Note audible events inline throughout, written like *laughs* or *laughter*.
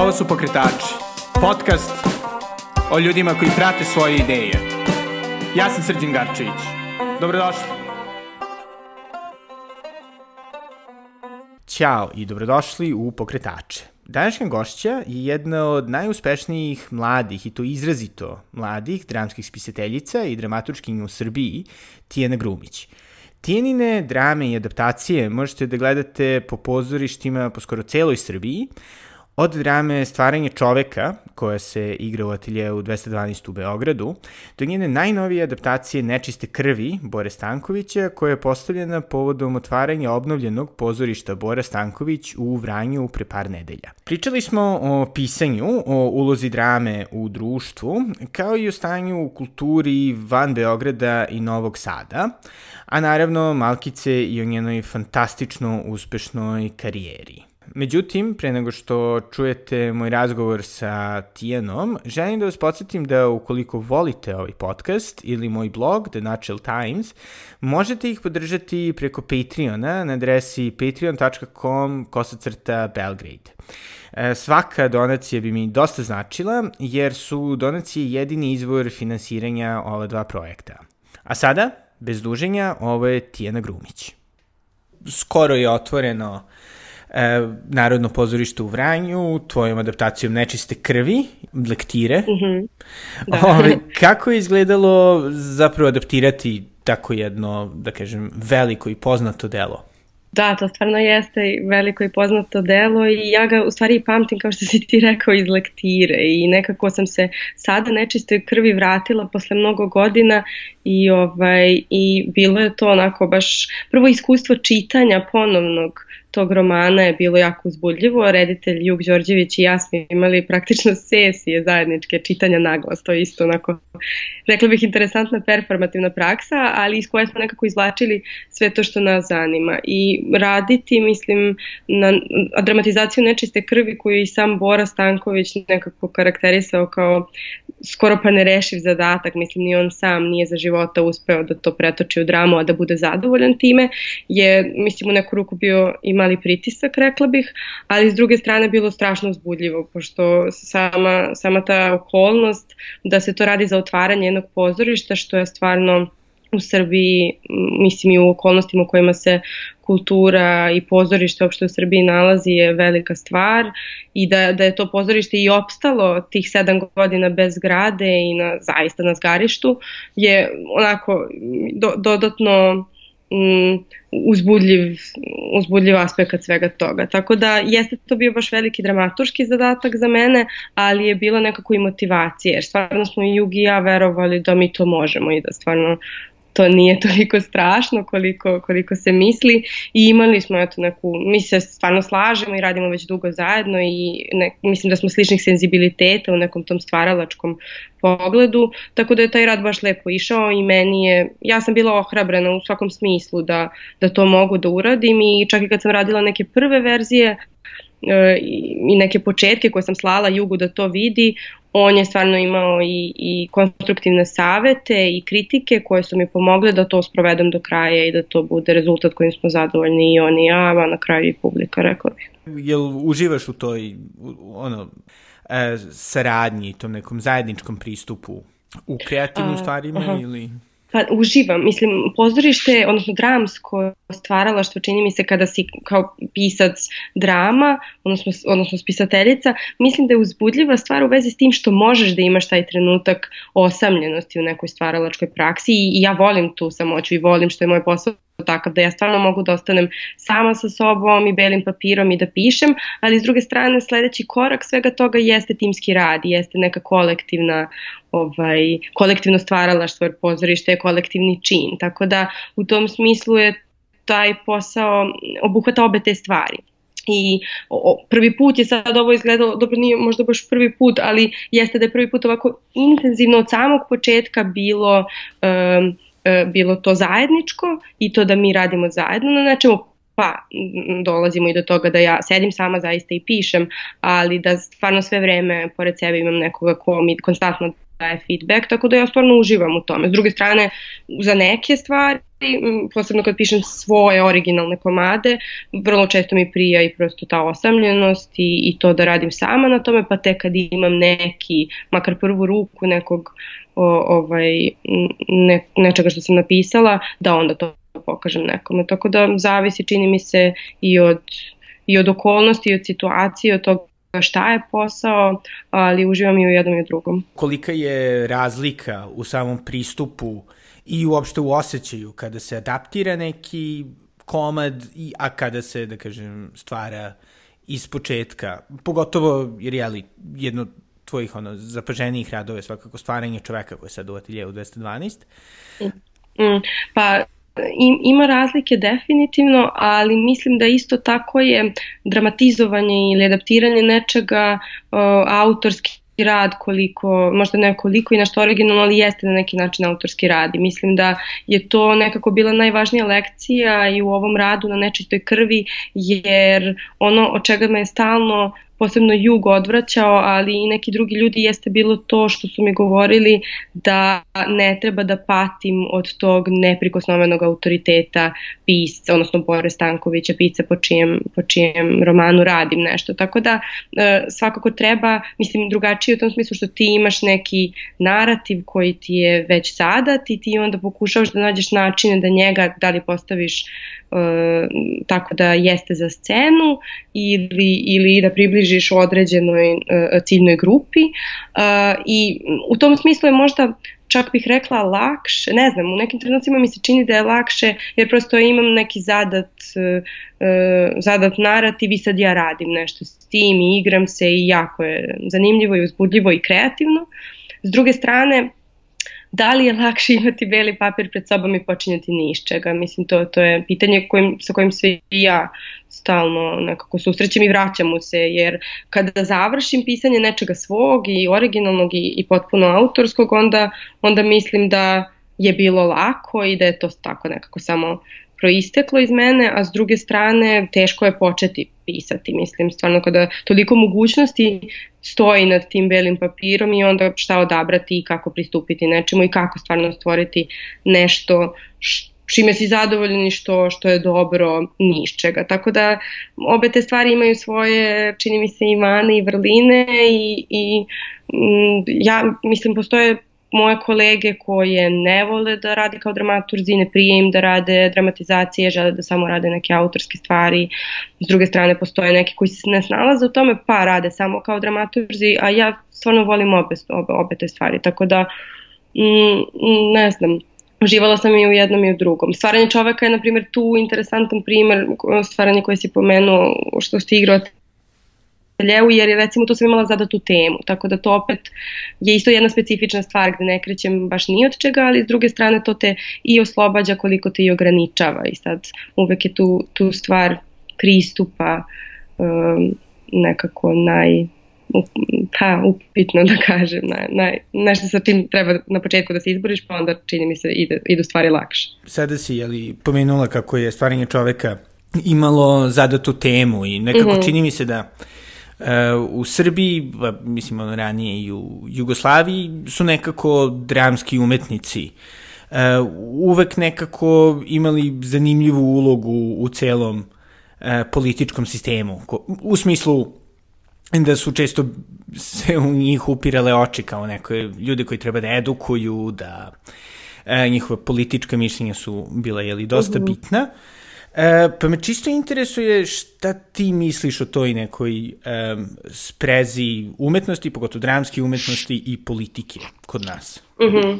Ovo su Pokretači, podcast o ljudima koji prate svoje ideje. Ja sam Srđan Garčević. Dobrodošli. Ćao i dobrodošli u Pokretače. Današnja gošća je jedna od najuspešnijih mladih, i to izrazito mladih, dramskih spisateljica i dramaturškinja u Srbiji, Tijena Grumić. Tijenine drame i adaptacije možete da gledate po pozorištima po skoro celoj Srbiji, Od drame Stvaranje čoveka, koja se igra u ateljeu 212 u Beogradu, do njene najnovije adaptacije Nečiste krvi Bore Stankovića, koja je postavljena povodom otvaranja obnovljenog pozorišta Bora Stanković u Vranju pre par nedelja. Pričali smo o pisanju, o ulozi drame u društvu, kao i o stanju u kulturi van Beograda i Novog Sada, a naravno Malkice i o njenoj fantastično uspešnoj karijeri. Međutim, pre nego što čujete moj razgovor sa Tijanom, želim da vas podsjetim da ukoliko volite ovaj podcast ili moj blog The Natural Times, možete ih podržati preko Patreona na adresi patreon.com kosacrta Belgrade. E, svaka donacija bi mi dosta značila, jer su donacije jedini izvor finansiranja ova dva projekta. A sada, bez duženja, ovo je Tijana Grumić. Skoro je otvoreno e, Narodno pozorište u Vranju, tvojom adaptacijom Nečiste krvi, lektire. Mm -hmm. da. *laughs* Ove, *laughs* kako je izgledalo zapravo adaptirati tako jedno, da kažem, veliko i poznato delo? Da, to stvarno jeste veliko i poznato delo i ja ga u stvari pamtim kao što si ti rekao iz lektire i nekako sam se sada nečistoj krvi vratila posle mnogo godina i, ovaj, i bilo je to onako baš prvo iskustvo čitanja ponovnog tog romana je bilo jako uzbudljivo. Reditelj Juk Đorđević i ja smo imali praktično sesije zajedničke čitanja naglas. To je isto onako, rekla bih, interesantna performativna praksa, ali iz koje smo nekako izvlačili sve to što nas zanima. I raditi, mislim, na dramatizaciju nečiste krvi koju i sam Bora Stanković nekako karakterisao kao skoro pa nerešiv zadatak, mislim ni on sam nije za života uspeo da to pretoči u dramu, a da bude zadovoljan time, je mislim u neku ruku bio imali pritisak, rekla bih, ali s druge strane bilo strašno uzbudljivo, pošto sama, sama ta okolnost da se to radi za otvaranje jednog pozorišta, što je stvarno u Srbiji, mislim i u okolnostima u kojima se kultura i pozorište uopšte u Srbiji nalazi je velika stvar i da, da je to pozorište i opstalo tih sedam godina bez grade i na, zaista na zgarištu je onako do, dodatno mm, uzbudljiv, uzbudljiv aspekt svega toga. Tako da jeste to bio baš veliki dramaturški zadatak za mene, ali je bila nekako i motivacija, jer stvarno smo i Jugi i ja verovali da mi to možemo i da stvarno to nije *laughs* toliko strašno koliko, koliko se misli. I imali smo eto neku, mi se stvarno slažemo i radimo već dugo zajedno i ne, mislim da smo sličnih senzibiliteta u nekom tom stvaralačkom pogledu, tako da je taj rad baš lepo išao i meni je, ja sam bila ohrabrena u svakom smislu da, da to mogu da uradim i čak i kad sam radila neke prve verzije, e, i neke početke koje sam slala Jugu da to vidi, on je stvarno imao i, i konstruktivne savete i kritike koje su mi pomogle da to sprovedem do kraja i da to bude rezultat kojim smo zadovoljni i on i ja, a na kraju i publika, rekla bih. Jel uživaš u toj ono, e, saradnji, tom nekom zajedničkom pristupu u kreativnim a, stvarima aha. ili... Pa uživam, mislim, pozorište, odnosno dramsko stvaralaštvo čini mi se kada si kao pisac drama, odnosno, odnosno spisateljica, mislim da je uzbudljiva stvar u vezi s tim što možeš da imaš taj trenutak osamljenosti u nekoj stvaralačkoj praksi i, i ja volim tu samoću i volim što je moj posao takav da ja stvarno mogu da ostanem sama sa sobom i belim papirom i da pišem, ali s druge strane sledeći korak svega toga jeste timski rad, jeste neka kolektivna ovaj, kolektivno stvaralaštvo jer pozorište je kolektivni čin, tako da u tom smislu je taj posao obuhvata obe te stvari. I o, prvi put je sad ovo izgledalo, dobro nije možda baš prvi put, ali jeste da je prvi put ovako intenzivno od samog početka bilo um, bilo to zajedničko i to da mi radimo zajedno na nečemu, pa dolazimo i do toga da ja sedim sama zaista i pišem, ali da stvarno sve vreme pored sebe imam nekoga ko mi konstantno daje feedback, tako da ja stvarno uživam u tome. S druge strane, za neke stvari posebno kad pišem svoje originalne komade, vrlo često mi prija i prosto ta osamljenost i, i to da radim sama na tome, pa tek kad imam neki, makar prvu ruku nekog o, ovaj, ne, nečega što sam napisala, da onda to pokažem nekome. Tako da zavisi, čini mi se, i od, i od okolnosti, i od situacije, od toga šta je posao, ali uživam i u jednom i u drugom. Kolika je razlika u samom pristupu i uopšte u osjećaju kada se adaptira neki komad, i, a kada se, da kažem, stvara iz početka, pogotovo jer je jedno tvojih ono, zapaženijih radova je svakako stvaranje čoveka koji je sad u ateljevu 212. Mm, pa ima razlike definitivno, ali mislim da isto tako je dramatizovanje ili adaptiranje nečega uh, autorski rad koliko, možda ne koliko i nešto originalno, ali jeste na neki način autorski rad i mislim da je to nekako bila najvažnija lekcija i u ovom radu na nečitoj krvi jer ono od čega me stalno posebno jug odvraćao, ali i neki drugi ljudi jeste bilo to što su mi govorili da ne treba da patim od tog neprikosnovenog autoriteta pisca, odnosno Bore Stankovića, pisca po čijem, po čijem romanu radim nešto. Tako da e, svakako treba, mislim drugačije u tom smislu što ti imaš neki narativ koji ti je već zadat i ti onda pokušavaš da nađeš načine da njega da li postaviš E, tako da jeste za scenu ili, ili da približiš određenoj e, ciljnoj grupi e, i u tom smislu je možda čak bih rekla lakše, ne znam, u nekim trenucima mi se čini da je lakše jer prosto imam neki zadat, zadat narativ i sad ja radim nešto s tim i igram se i jako je zanimljivo i uzbudljivo i kreativno. S druge strane, da li je lakše imati beli papir pred sobom i počinjati ni iz čega? Mislim, to, to je pitanje kojim, sa kojim se i ja stalno nekako susrećem i vraćam mu se, jer kada završim pisanje nečega svog i originalnog i, i potpuno autorskog, onda, onda mislim da je bilo lako i da je to tako nekako samo proisteklo iz mene, a s druge strane teško je početi pisati, mislim, stvarno kada toliko mogućnosti stoji nad tim belim papirom i onda šta odabrati i kako pristupiti nečemu i kako stvarno stvoriti nešto čime si zadovoljan i što, što je dobro ni iz čega. Tako da obe te stvari imaju svoje, čini mi se, i mane i vrline i, i mm, ja mislim postoje moje kolege koje ne vole da rade kao dramaturzi, ne prije im da rade dramatizacije, žele da samo rade neke autorske stvari. S druge strane postoje neki koji se ne snalaze u tome pa rade samo kao dramaturzi, a ja stvarno volim obe, obe, obe te stvari. Tako da, mm, ne znam, Uživala sam i u jednom i u drugom. Stvaranje čoveka je, na primjer, tu interesantan primer, stvaranje koje si pomenuo, što si igrao Ljevu, jer je recimo tu sam imala zadatu temu, tako da to opet je isto jedna specifična stvar gde ne krećem baš ni od čega, ali s druge strane to te i oslobađa koliko te i ograničava i sad uvek je tu, tu stvar pristupa um, nekako naj pa upitno da kažem na, na, nešto sa čim treba na početku da se izboriš pa onda čini mi se ide, idu stvari lakše. Sada si jeli, pomenula kako je stvaranje čoveka imalo zadatu temu i nekako mm -hmm. čini mi se da u Srbiji, mislim ono ranije i u Jugoslaviji, su nekako dramski umetnici uh, uvek nekako imali zanimljivu ulogu u celom uh, političkom sistemu. U smislu da su često se u njih upirale oči kao neko ljude koji treba da edukuju, da njihova politička mišljenja su bila jeli, dosta mhm. bitna. Uh, E, pa me čisto interesuje šta ti misliš o toj nekoj um, sprezi umetnosti, pogotovo dramske umetnosti i politike kod nas? Mhm. Uh -huh.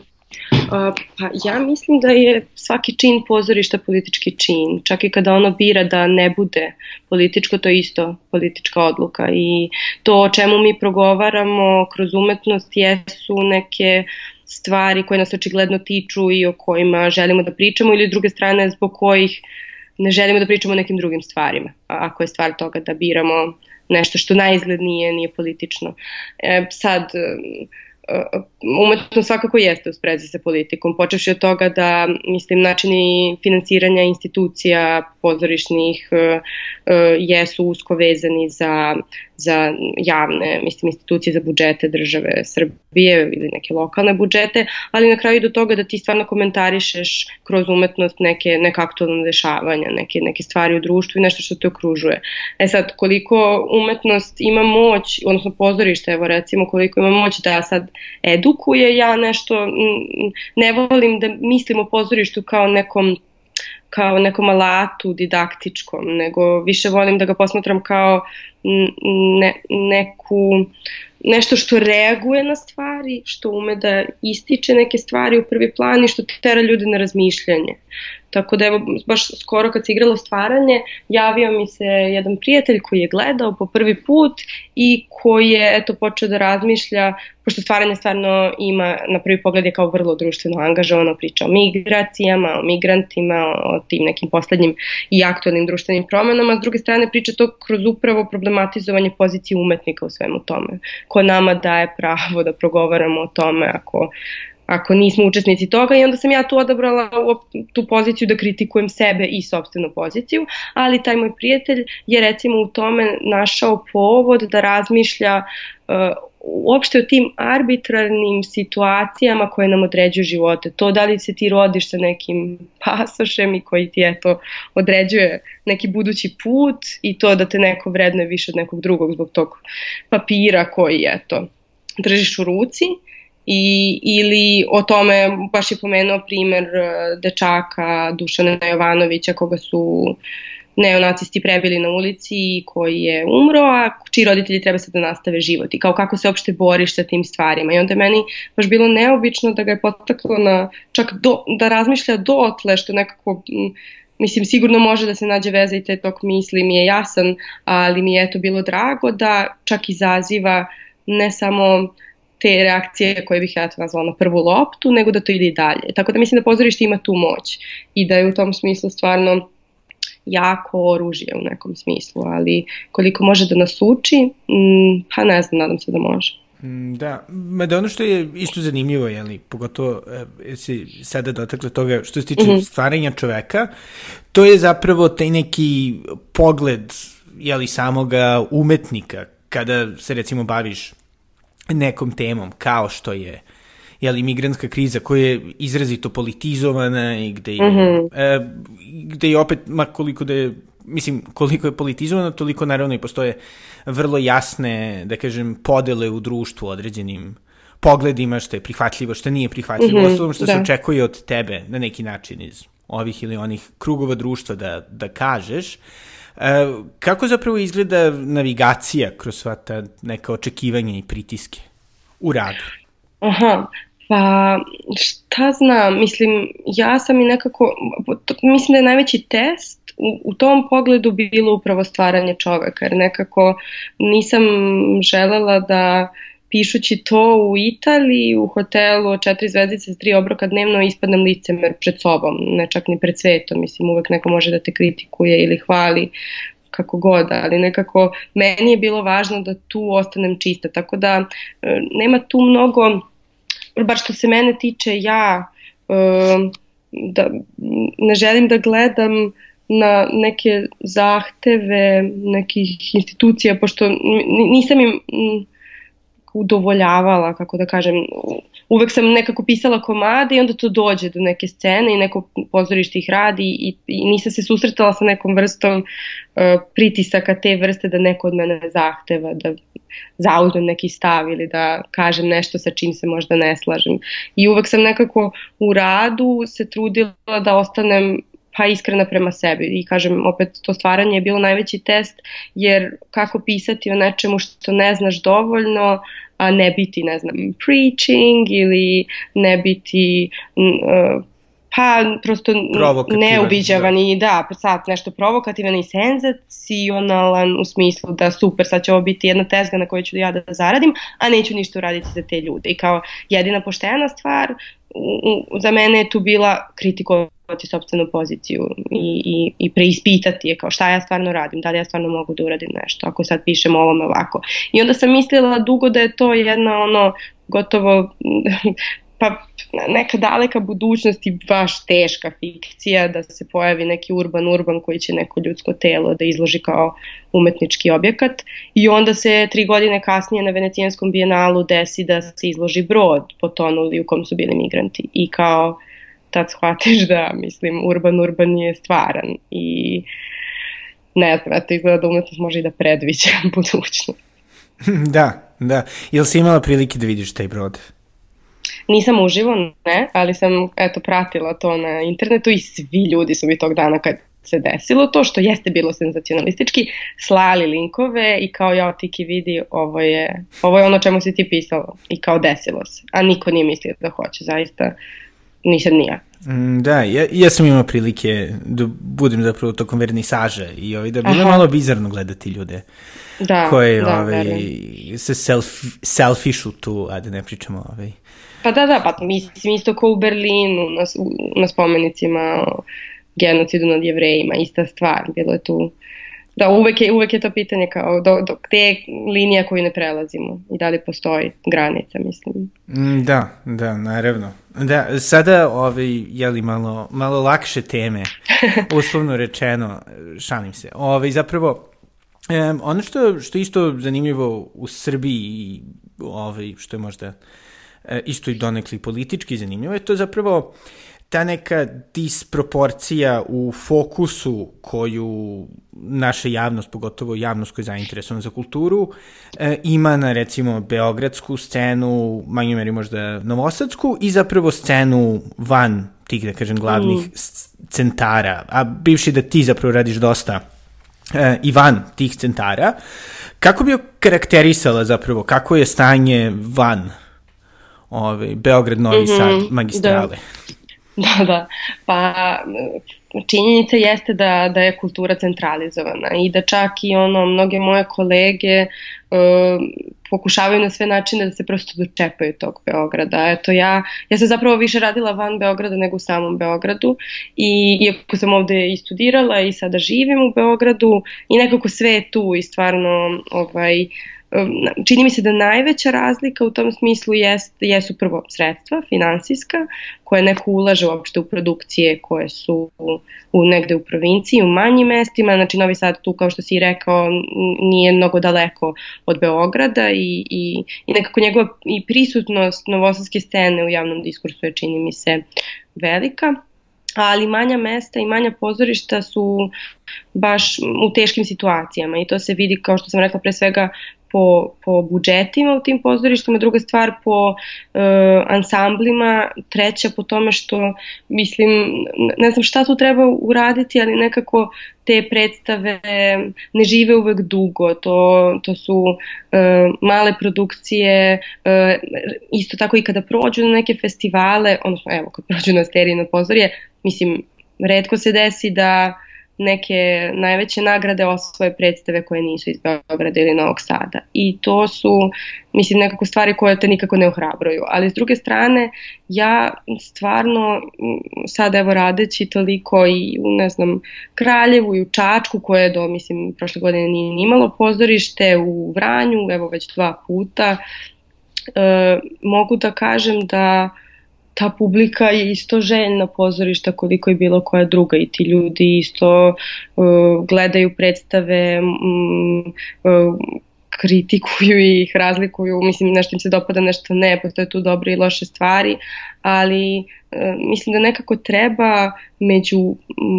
Uh, pa ja mislim da je svaki čin pozorišta politički čin, čak i kada ono bira da ne bude političko, to je isto politička odluka i to o čemu mi progovaramo kroz umetnost jesu neke stvari koje nas očigledno tiču i o kojima želimo da pričamo ili druge strane zbog kojih uh, ne želimo da pričamo o nekim drugim stvarima, ako je stvar toga da biramo nešto što najizglednije nije politično. E, sad, e, umetno svakako jeste u sprezi sa politikom, počevši od toga da, mislim, načini financiranja institucija pozorišnih e, e, jesu usko vezani za, za javne, mislim, institucije za budžete države Srbije ili neke lokalne budžete, ali na kraju do toga da ti stvarno komentarišeš kroz umetnost neke, neka dešavanja, neke, neke stvari u društvu i nešto što te okružuje. E sad, koliko umetnost ima moć, odnosno pozorište, evo recimo, koliko ima moć da sad edukuje, ja nešto ne volim da mislim o pozorištu kao nekom kao nekom alatu didaktičkom, nego više volim da ga posmatram kao ne, neku, nešto što reaguje na stvari, što ume da ističe neke stvari u prvi plan i što tera ljude na razmišljanje. Tako da evo, baš skoro kad se igralo stvaranje, javio mi se jedan prijatelj koji je gledao po prvi put i koji je eto počeo da razmišlja, pošto stvaranje stvarno ima, na prvi pogled je kao vrlo društveno angažovano, priča o migracijama, o migrantima, o tim nekim poslednjim i aktualnim društvenim promenama, s druge strane priča to kroz upravo problematizovanje pozicije umetnika u svemu tome, ko nama daje pravo da progovaramo o tome ako ako nismo učesnici toga i onda sam ja tu odabrala tu poziciju da kritikujem sebe i sobstvenu poziciju, ali taj moj prijatelj je recimo u tome našao povod da razmišlja uh, uopšte o tim arbitrarnim situacijama koje nam određuju živote. To da li se ti rodiš sa nekim pasošem i koji ti eto određuje neki budući put i to da te neko vrednuje više od nekog drugog zbog tog papira koji eto držiš u ruci i, ili o tome baš je pomenuo primer e, dečaka Dušana Jovanovića koga su neonacisti prebili na ulici i koji je umro, a čiji roditelji treba sad da nastave život i kao kako se opšte boriš sa tim stvarima. I onda meni baš bilo neobično da ga je potaklo na čak do, da razmišlja dotle što nekako mislim sigurno može da se nađe veza i te tok misli mi je jasan, ali mi je eto bilo drago da čak izaziva ne samo te reakcije koje bih ja to nazvala na prvu loptu, nego da to ide i dalje. Tako da mislim da pozorište ima tu moć i da je u tom smislu stvarno jako oružje u nekom smislu, ali koliko može da nas uči, mm, pa ne znam, nadam se da može. Mm, da, da ono što je isto zanimljivo, jeli, pogotovo e, si sada dotakla toga što se tiče mm -hmm. stvaranja čoveka, to je zapravo taj neki pogled jeli, samoga umetnika kada se recimo baviš nekom temom kao što je jel, imigrantska kriza koja je izrazito politizovana i gde je, mm -hmm. e, gde je opet, ma koliko da je mislim, koliko je politizovano, toliko naravno i postoje vrlo jasne, da kažem, podele u društvu određenim pogledima, što je prihvatljivo, što nije prihvatljivo, mm -hmm, osnovno što da. se očekuje od tebe na neki način iz ovih ili onih krugova društva da, da kažeš. E, kako zapravo izgleda navigacija kroz sva ta neka očekivanja i pritiske u radu? Aha, pa šta znam, mislim, ja sam i nekako, mislim da je najveći test u, u tom pogledu bilo upravo stvaranje čoveka, jer nekako nisam želela da uh, pišući to u Italiji, u hotelu četiri zvezdice s tri obroka dnevno ispadnem licemer pred sobom, ne čak ni pred svetom, mislim uvek neko može da te kritikuje ili hvali kako god, ali nekako meni je bilo važno da tu ostanem čista, tako da e, nema tu mnogo, bar što se mene tiče ja, e, da ne želim da gledam na neke zahteve nekih institucija, pošto nisam im udovoljavala, kako da kažem, uvek sam nekako pisala komade i onda to dođe do neke scene i neko pozorište ih radi i, i nisam se susretala sa nekom vrstom uh, pritisaka te vrste da neko od mene zahteva da zauzmem neki stav ili da kažem nešto sa čim se možda ne slažem. I uvek sam nekako u radu se trudila da ostanem pa iskrena prema sebi i kažem opet to stvaranje je bilo najveći test jer kako pisati o nečemu što ne znaš dovoljno a ne biti ne znam preaching ili ne biti uh, pa prosto neuviđavan da. i da, sad nešto provokativan i senzacionalan u smislu da super, sad će ovo biti jedna tezga na kojoj ću ja da zaradim, a neću ništa uraditi za te ljude. I kao jedina poštena stvar u, za mene je tu bila kritikovati sobstvenu poziciju i, i, i preispitati je kao šta ja stvarno radim, da li ja stvarno mogu da uradim nešto, ako sad pišem ovome ovako. I onda sam mislila dugo da je to jedna ono gotovo *laughs* pa neka daleka budućnost i baš teška fikcija da se pojavi neki urban urban koji će neko ljudsko telo da izloži kao umetnički objekat i onda se tri godine kasnije na Venecijanskom bijenalu desi da se izloži brod potonuli u kom su bili migranti i kao tad shvatiš da mislim urban urban je stvaran i ne znam, eto izgleda da umetnost može i da predviđa *laughs* budućnost. *laughs* Da, da. Jel si imala prilike da vidiš taj brod? Nisam uživo, ne, ali sam eto pratila to na internetu i svi ljudi su mi tog dana kad se desilo to što jeste bilo senzacionalistički, slali linkove i kao ja Tiki vidi ovo je, ovo je ono čemu si ti pisalo i kao desilo se, a niko nije mislio da hoće, zaista nisam nija. Mm, da, ja, ja sam imao prilike da budem zapravo tokom vernisaže i ovaj, da bilo Aha. malo bizarno gledati ljude da, koje da, ovaj, se self, selfishu tu, a da ne pričamo ovaj, Pa da, da, pa mislim isto kao u Berlinu na, na spomenicima genocidu nad jevrejima, ista stvar, bilo je tu Da, uvek je, uvek je to pitanje kao do, do te linija koju ne prelazimo i da li postoji granica, mislim. Mm, da, da, naravno. Da, sada ovaj, jeli malo, malo lakše teme, *laughs* uslovno rečeno, šalim se. Ovaj, zapravo, um, ono što, što isto zanimljivo u Srbiji, ovaj, što je možda E, isto i donekli politički zanimljivo, je to zapravo ta neka disproporcija u fokusu koju naša javnost, pogotovo javnost koja je zainteresovana za kulturu, e, ima na recimo beogradsku scenu, manju meri možda novosadsku i zapravo scenu van tih, da kažem, glavnih mm. centara. A bivši da ti zapravo radiš dosta e, i van tih centara, kako bi karakterisala zapravo, kako je stanje van ovaj, Beograd, Novi mm -hmm, Sad, magistrale. Da. *laughs* Da, da. Pa činjenica jeste da, da je kultura centralizovana i da čak i ono, mnoge moje kolege uh, pokušavaju na sve načine da se prosto dočepaju tog Beograda. Eto, ja, ja sam zapravo više radila van Beograda nego u samom Beogradu i iako sam ovde i studirala i sada živim u Beogradu i nekako sve je tu i stvarno ovaj, uh, čini mi se da najveća razlika u tom smislu jest, jesu prvo sredstva finansijska koje neko ulaže uopšte u produkcije koje su u, negde u provinciji, u manjim mestima, znači Novi Sad tu kao što si rekao nije mnogo daleko od Beograda i, i, i nekako njegova i prisutnost novosadske scene u javnom diskursu je čini mi se velika. Ali manja mesta i manja pozorišta su baš u teškim situacijama i to se vidi kao što sam rekla pre svega po, po budžetima u tim pozorištima, druga stvar po e, ansamblima, treća po tome što, mislim, ne znam šta tu treba uraditi, ali nekako te predstave ne žive uvek dugo, to, to su e, male produkcije, e, isto tako i kada prođu na neke festivale, odnosno evo kad prođu na sterijno pozorje, mislim, redko se desi da neke najveće nagrade osvoje predstave koje nisu iz Beograda ili Novog Sada. I to su, mislim, nekako stvari koje te nikako ne ohrabruju. Ali s druge strane, ja stvarno sad evo radeći toliko i u, ne znam, Kraljevu i u Čačku koje do, mislim, prošle godine nije imalo pozorište, u Vranju, evo već dva puta, e, mogu da kažem da ta publika je isto željna pozorišta koliko je bilo koja druga i ti ljudi isto uh, gledaju predstave um, uh, kritikuju ih, razlikuju, mislim nešto im se dopada, nešto ne, postoje tu dobre i loše stvari, ali e, mislim da nekako treba među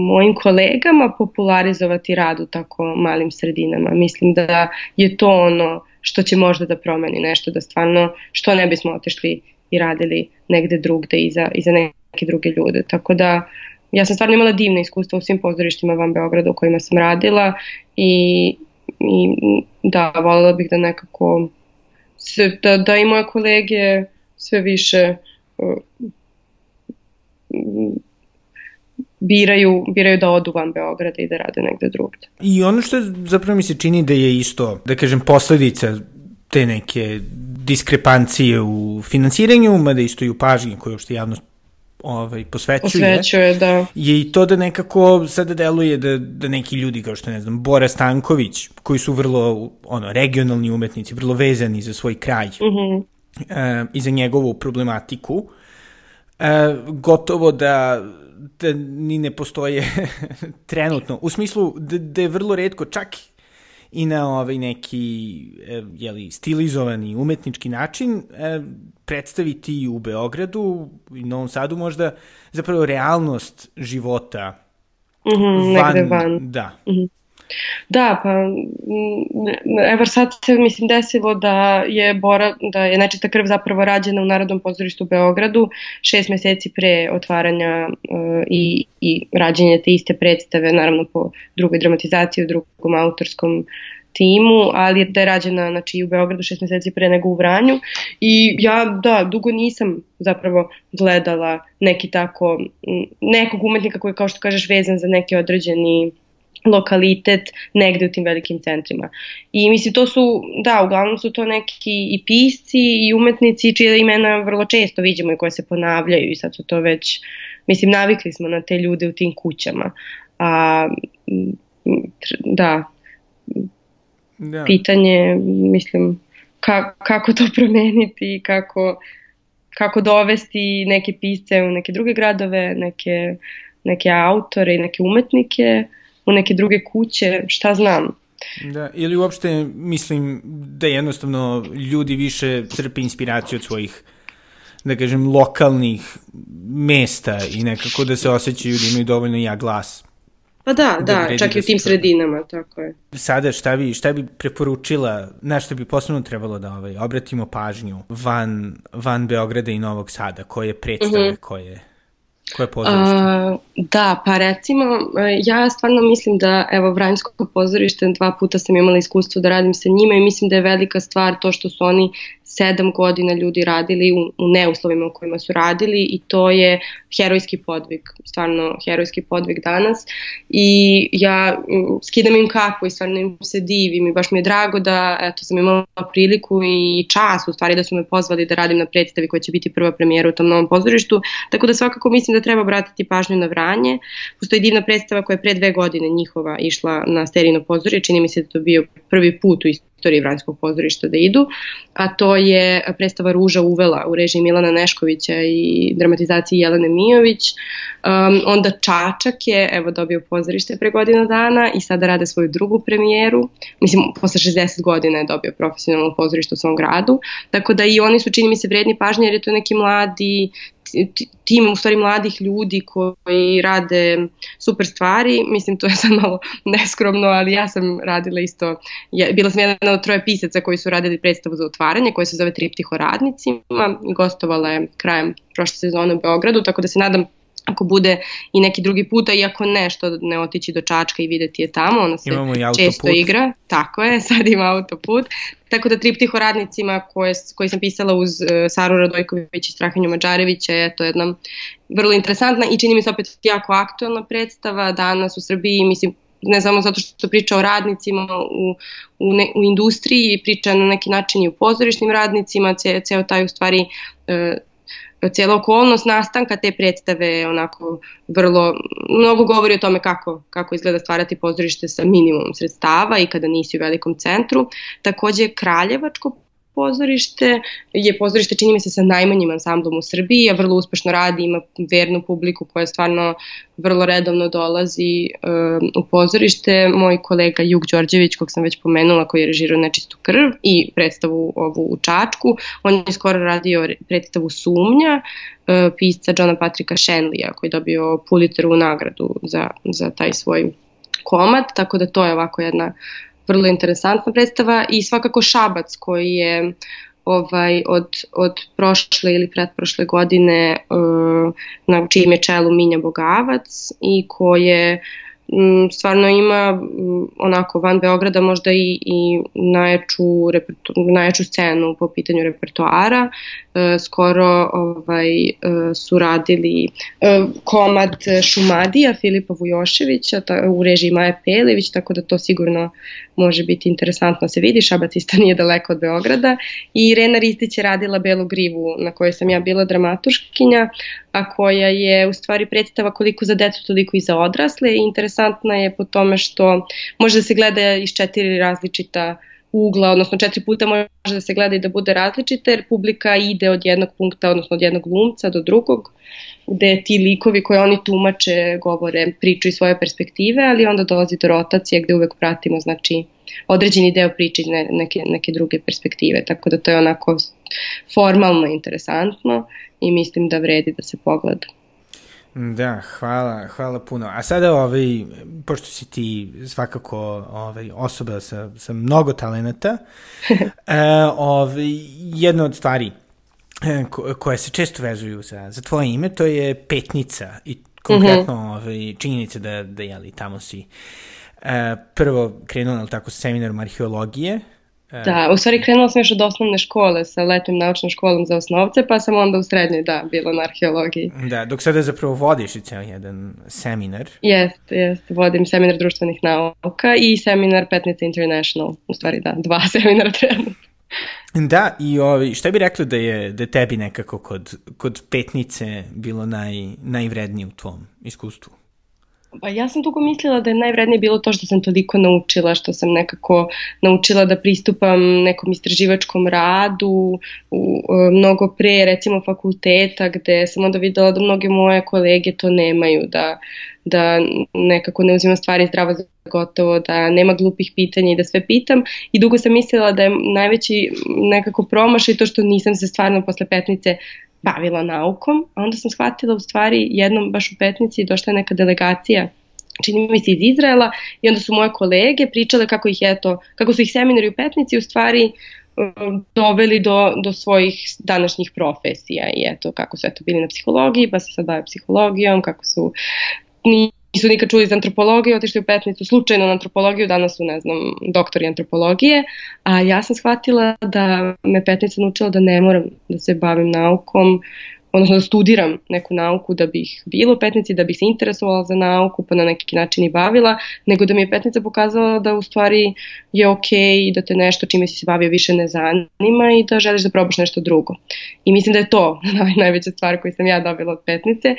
mojim kolegama popularizovati rad u tako malim sredinama. Mislim da je to ono što će možda da promeni nešto, da stvarno što ne bismo otešli i radili negde drugde i za, i za neke druge ljude. Tako da ja sam stvarno imala divne iskustva u svim pozorištima van Beograda u kojima sam radila i, i da, voljela bih da nekako se, da, da i moje kolege sve više biraju, biraju da odu van Beograda i da rade negde drugde. I ono što zapravo mi se čini da je isto, da kažem, posledica te neke diskrepancije u finansiranju, mada isto i u pažnji koju što javnost ovaj, posvećuje, posvećuje da. je i to da nekako sada deluje da, da neki ljudi kao što ne znam, Bora Stanković, koji su vrlo ono, regionalni umetnici, vrlo vezani za svoj kraj uh -huh. e, i za njegovu problematiku, E, gotovo da da ni ne postoje *laughs* trenutno. U smislu da, da je vrlo redko, čak i na ovaj neki e, jeli, stilizovani umetnički način e, predstaviti u Beogradu i Novom Sadu možda zapravo realnost života mm -hmm, van, negde van. Da. Mm -hmm. Da, pa evo sad se mislim desilo da je Bora, da je nečita krv zapravo rađena u Narodnom pozorištu u Beogradu šest meseci pre otvaranja uh, i, i rađenja te iste predstave, naravno po drugoj dramatizaciji, u drugom autorskom timu, ali da je rađena znači, u Beogradu šest meseci pre nego u Vranju. I ja da, dugo nisam zapravo gledala neki tako, nekog umetnika koji kao što kažeš vezan za neki određeni lokalitet negde u tim velikim centrima. I mislim to su, da, uglavnom su to neki i pisci i umetnici čije imena vrlo često vidimo i koje se ponavljaju i sad su to već, mislim navikli smo na te ljude u tim kućama. A, da, da. pitanje, mislim, ka, kako to *laughs* promeniti i kako, kako dovesti neke pisce u neke druge gradove, neke, neke autore i neke umetnike, u neke druge kuće, šta znam. Da, ili uopšte mislim da jednostavno ljudi više crpe inspiraciju od svojih da kažem, lokalnih mesta i nekako da se osjećaju da imaju dovoljno ja glas. Pa da, da, da čak i u da tim sredinama, tako je. Sada šta bi, šta bi preporučila, na što bi posebno trebalo da ovaj, obratimo pažnju van, van Beograda i Novog Sada, koje predstave, mm -hmm. koje Koje pozorište? Uh, da, pa recimo, e, ja stvarno mislim da, evo, Vranjsko pozorište, dva puta sam imala iskustvo da radim sa njima i mislim da je velika stvar to što su oni sedam godina ljudi radili u, u neuslovima u kojima su radili i to je herojski podvig, stvarno herojski podvig danas i ja skidam im kapu i stvarno im se divim i baš mi je drago da eto, sam imala priliku i čas u stvari da su me pozvali da radim na predstavi koja će biti prva premijera u tom novom pozorištu, tako da svakako mislim da treba obratiti pažnju na Vranje. Postoji divna predstava koja je pre dve godine njihova išla na Sterino pozorje, čini mi se da to bio prvi put u istoriji Vranjskog pozorišta da idu, a to je predstava Ruža uvela u režiji Milana Neškovića i dramatizaciji Jelene Mijović. Um, onda Čačak je evo dobio pozorište pre godina dana i sada rade svoju drugu premijeru. Mislim, posle 60 godina je dobio profesionalno pozorište u svom gradu, tako da i oni su čini mi se vredni pažnje jer je to neki mladi tim u stvari mladih ljudi koji rade super stvari, mislim to je sad malo *laughs* neskromno, ali ja sam radila isto, ja, bila sam jedna od troje pisaca koji su radili predstavu za otvaranje koja se zove Triptiho radnicima. I gostovala je krajem prošle sezone u Beogradu, tako da se nadam ako bude i neki drugi put, a iako ne, što ne otići do Čačka i videti je tamo, ona se često igra, tako je, *laughs* sad ima autoput, tako da triptiho radnicima koje, koji sam pisala uz uh, Saru Radojković i Strahanju Mađarevića je to jedna vrlo interesantna i čini mi se opet jako aktualna predstava danas u Srbiji, mislim ne samo zato što priča o radnicima u, u, ne, u industriji, priča na neki način i u pozorišnim radnicima, ce, ceo taj u stvari uh, cijela okolnost nastanka te predstave onako vrlo, mnogo govori o tome kako, kako izgleda stvarati pozorište sa minimum sredstava i kada nisi u velikom centru. Takođe Kraljevačko pozorište je pozorište čini mi se sa najmanjim ansamblom u Srbiji, a vrlo uspešno radi, ima vernu publiku koja stvarno vrlo redovno dolazi um, u pozorište. Moj kolega Juk Đorđević, kog sam već pomenula, koji je režirao Nečistu krv i predstavu ovu u Čačku, on je skoro radio predstavu Sumnja, uh, pisca Johna Patrika Shenleya, koji je dobio Pulitzerovu nagradu za, za taj svoj komad, tako da to je ovako jedna uh, vrlo interesantna predstava i svakako Šabac koji je ovaj, od, od prošle ili pretprošle godine uh, na čijem je čelu Minja Bogavac i koje m, stvarno ima m, onako van Beograda možda i, i najjaču, najjaču scenu po pitanju repertoara skoro ovaj, e, su radili e, komad Šumadija Filipa Vujoševića ta, u režiji Maja Pelević, tako da to sigurno može biti interesantno da se vidi. Šabac isto nije daleko od Beograda i Rena Ristić je radila Belu grivu na kojoj sam ja bila dramaturškinja, a koja je u stvari predstava koliko za decu, toliko i za odrasle. Interesantna je po tome što može da se gleda iz četiri različita ugla, odnosno četiri puta može da se gleda i da bude različita, jer publika ide od jednog punkta, odnosno od jednog glumca do drugog, gde ti likovi koje oni tumače, govore, priču iz svoje perspektive, ali onda dolazi do rotacije gde uvek pratimo, znači, određeni deo priče iz ne, neke, neke druge perspektive, tako da to je onako formalno interesantno i mislim da vredi da se pogleda. Da, hvala, hvala puno. A sada, ovaj, pošto si ti svakako ovaj, osoba sa, sa mnogo talenata, *laughs* e, ovaj, jedna od stvari e, ko, koje se često vezuju za, za tvoje ime, to je petnica i konkretno mm -hmm. ovaj, činjenica da, da jeli, tamo si e, prvo krenuo, tako, sa seminarom arheologije, E. Da, u stvari krenula sam još od osnovne škole sa letnim naučnom školom za osnovce, pa sam onda u srednjoj, da, bila na arheologiji. Da, dok sada zapravo vodiš i ceo jedan seminar. Jest, jest, vodim seminar društvenih nauka i seminar Petnica International, u stvari da, dva *laughs* seminara trenutno. Da, i ovi, šta bi rekla da je, da tebi nekako kod, kod petnice bilo naj, najvrednije u tvom iskustvu? Pa ja sam dugo mislila da je najvrednije bilo to što sam toliko naučila, što sam nekako naučila da pristupam nekom istraživačkom radu u, u, mnogo pre recimo fakulteta gde sam onda videla da mnoge moje kolege to nemaju, da, da nekako ne uzimam stvari zdravo za gotovo, da nema glupih pitanja i da sve pitam. I dugo sam mislila da je najveći nekako promašaj to što nisam se stvarno posle petnice bavila naukom, a onda sam shvatila u stvari jednom baš u petnici došla je neka delegacija čini mi se iz Izraela i onda su moje kolege pričale kako ih eto, kako su ih seminari u petnici u stvari um, doveli do, do svojih današnjih profesija i eto kako su eto bili na psihologiji pa se sad bave psihologijom, kako su nisu nikad čuli za antropologiju, otišli u petnicu slučajno na antropologiju, danas su, ne znam, doktori antropologije, a ja sam shvatila da me petnica naučila da ne moram da se bavim naukom, odnosno da studiram neku nauku da bih bila u petnici, da bih se interesovala za nauku, pa na neki način i bavila, nego da mi je petnica pokazala da u stvari je ok i da te nešto čime si se bavio više ne zanima i da želiš da probaš nešto drugo. I mislim da je to *laughs* naj, najveća stvar koju sam ja dobila od petnice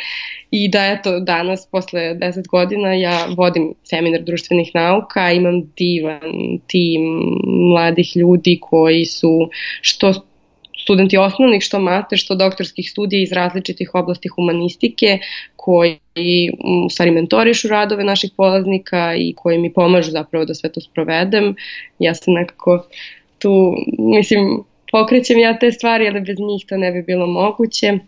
i da eto danas posle 10 godina ja vodim seminar društvenih nauka, imam divan tim mladih ljudi koji su što studenti osnovnih, što mater, što doktorskih studija iz različitih oblasti humanistike, koji u stvari mentorišu radove naših polaznika i koji mi pomažu zapravo da sve to sprovedem. Ja sam nekako tu, mislim, pokrećem ja te stvari, ali bez njih to ne bi bilo moguće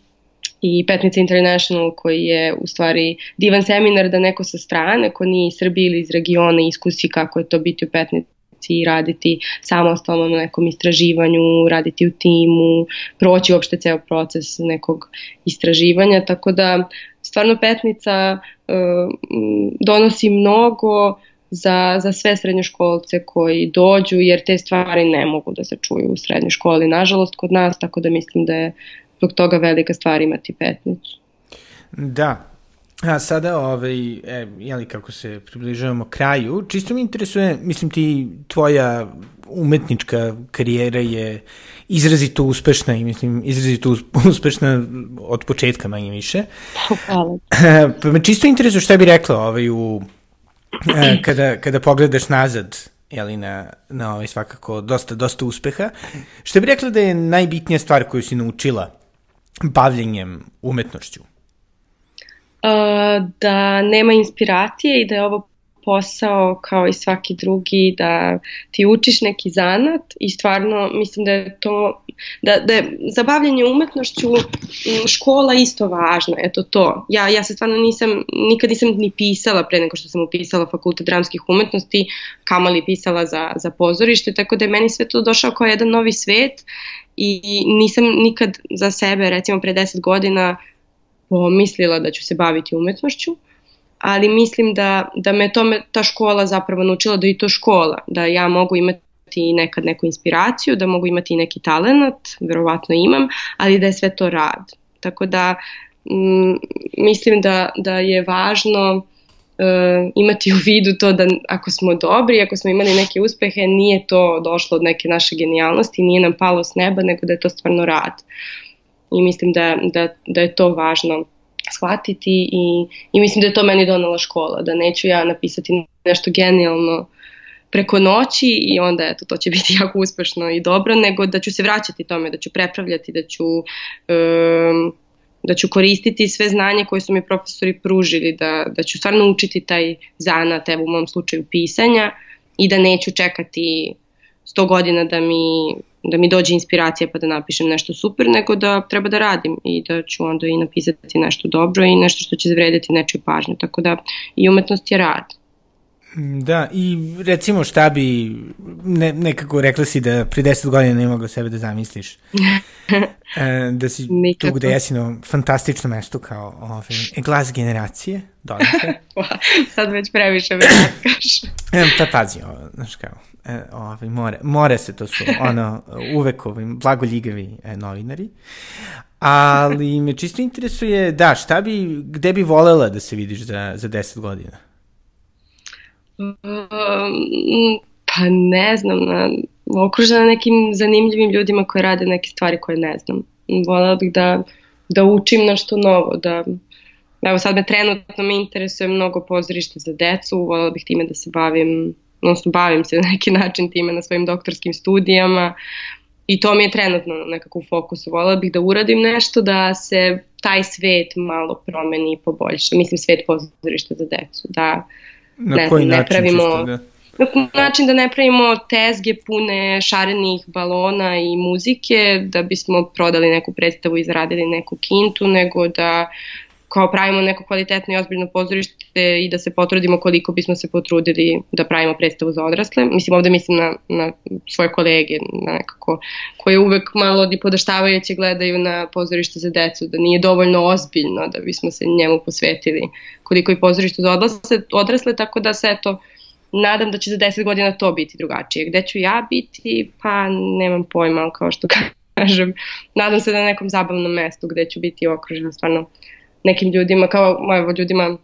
i Petnica International koji je u stvari divan seminar da neko sa strane, ko nije iz Srbije ili iz regiona iskusi kako je to biti u Petnici i raditi samostalno na nekom istraživanju, raditi u timu, proći uopšte ceo proces nekog istraživanja, tako da stvarno Petnica uh, donosi mnogo za, za sve srednjoškolce koji dođu, jer te stvari ne mogu da se čuju u srednjoj školi, nažalost, kod nas, tako da mislim da je zbog toga velika stvar imati Petnicu. Da, A sada, ovaj, e, jeli, kako se približavamo kraju, čisto mi interesuje, mislim ti, tvoja umetnička karijera je izrazito uspešna i mislim izrazito *laughs* uspešna od početka manje više. Hvala. *laughs* Pa me čisto interesuje šta bi rekla ovaj, u, e, kada, kada pogledaš nazad jeli, na, na ovaj, svakako dosta, dosta uspeha. Šta bi rekla da je najbitnija stvar koju si naučila bavljenjem umetnošću? Da nema inspiracije i da je ovo posao kao i svaki drugi, da ti učiš neki zanat i stvarno mislim da je to, da, da je zabavljanje umetnošću škola isto važna, eto to. Ja, ja se stvarno nisam, nikad nisam ni pisala pre nego što sam upisala fakultet dramskih umetnosti, kamali pisala za, za pozorište, tako da je meni sve to došao kao jedan novi svet i nisam nikad za sebe, recimo pre 10 godina, pomislila da ću se baviti umetnošću, ali mislim da, da me tome ta škola zapravo naučila da i to škola, da ja mogu imati nekad neku inspiraciju, da mogu imati neki talent, verovatno imam, ali da je sve to rad. Tako da m, mislim da, da je važno e, imati u vidu to da ako smo dobri, ako smo imali neke uspehe, nije to došlo od neke naše genijalnosti, nije nam palo s neba, nego da je to stvarno rad i mislim da, da, da je to važno shvatiti i, i mislim da je to meni donala škola, da neću ja napisati nešto genijalno preko noći i onda eto, to će *laughs* biti jako uspešno i dobro, nego da ću se vraćati tome, da ću prepravljati, da ću um, da ću koristiti sve znanje koje su mi profesori pružili, da, da ću stvarno učiti taj zanat, evo u mom slučaju pisanja i da neću čekati 100 godina da mi, da mi dođe inspiracija pa da napišem nešto super, nego da treba da radim i da ću onda i napisati nešto dobro i nešto što će zavrediti nečiju pažnju. Tako da i umetnost je rad. Da, i recimo šta bi, ne, nekako rekla si da pri 10 godina ne mogla sebe da zamisliš. *laughs* e, da si Nikako. tu gde jesi na fantastično mesto kao ovaj, glas generacije, donate. *laughs* Sad već previše vratkaš. *laughs* e, pa pazi, ovo, znaš kao, e, ovaj, more, more se to su, ono, uvek ovi blagoljigavi e, novinari. Ali me čisto interesuje, da, šta bi, gde bi volela da se vidiš za, za 10 godina? Um, pa ne znam, na, okružena nekim zanimljivim ljudima koji rade neke stvari koje ne znam. Volela bih da, da učim nešto novo, da Evo sad me trenutno me interesuje mnogo pozorište za decu, volela bih time da se bavim, odnosno bavim se na neki način time na svojim doktorskim studijama i to mi je trenutno nekako u fokusu. Volela bih da uradim nešto da se taj svet malo promeni i poboljša. Mislim svet pozorišta za decu, da Na ne, koji ne način pravimo, čisto, da? Na način da ne pravimo tezge pune šarenih balona i muzike da bismo prodali neku predstavu i zaradili neku kintu, nego da kao pravimo neko kvalitetno i ozbiljno pozorište i da se potrudimo koliko bismo se potrudili da pravimo predstavu za odrasle. Mislim, ovde mislim na, na svoje kolege, na nekako, koje uvek malo podaštavajuće gledaju na pozorište za decu, da nije dovoljno ozbiljno da bismo se njemu posvetili koliko i pozorište za odrasle, odrasle tako da se eto, nadam da će za 10 godina to biti drugačije. Gde ću ja biti, pa nemam pojma, kao što *laughs* kažem, nadam se da na nekom zabavnom mestu gde ću biti okružena stvarno nekim ljudima, kao evo ljudima,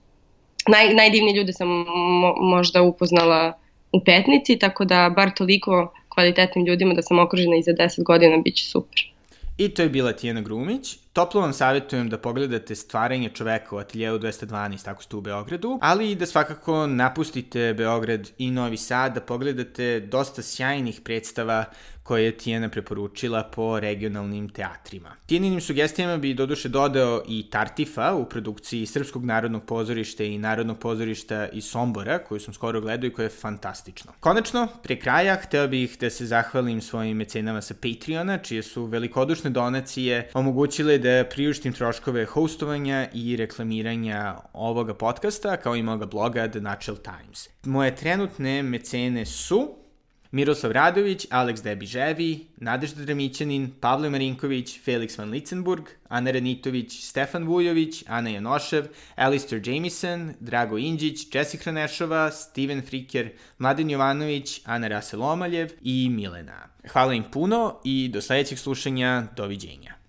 naj, najdivniji ljudi sam mo, možda upoznala u petnici, tako da bar toliko kvalitetnim ljudima da sam okružena i za 10 godina bit će super. I to je bila Tijena Grumić. Toplo vam savjetujem da pogledate stvaranje čoveka u ateljevu 212 ako ste u Beogradu, ali i da svakako napustite Beograd i Novi Sad, da pogledate dosta sjajnih predstava koje je Tijena preporučila po regionalnim teatrima. Tijeninim sugestijama bi doduše dodao i Tartifa u produkciji Srpskog narodnog pozorišta i Narodnog pozorišta iz Sombora, koju sam skoro gledao i koja je fantastično. Konačno, pre kraja, hteo bih da se zahvalim svojim mecenama sa Patreona, čije su velikodušne donacije omogućile da priuštim troškove hostovanja i reklamiranja ovoga podcasta, kao i moga bloga The Natural Times. Moje trenutne mecene su Miroslav Radović, Aleks Debiževi, Nadežda Dramićanin, Pavle Marinković, Felix van Litzenburg, Ana Renitović, Stefan Vujović, Ana Janošev, Alistair Jamison, Drago Inđić, Jessica Hranešova, Steven Friker, Mladen Jovanović, Ana Raselomaljev i Milena. Hvala im puno i do sledećeg slušanja, doviđenja.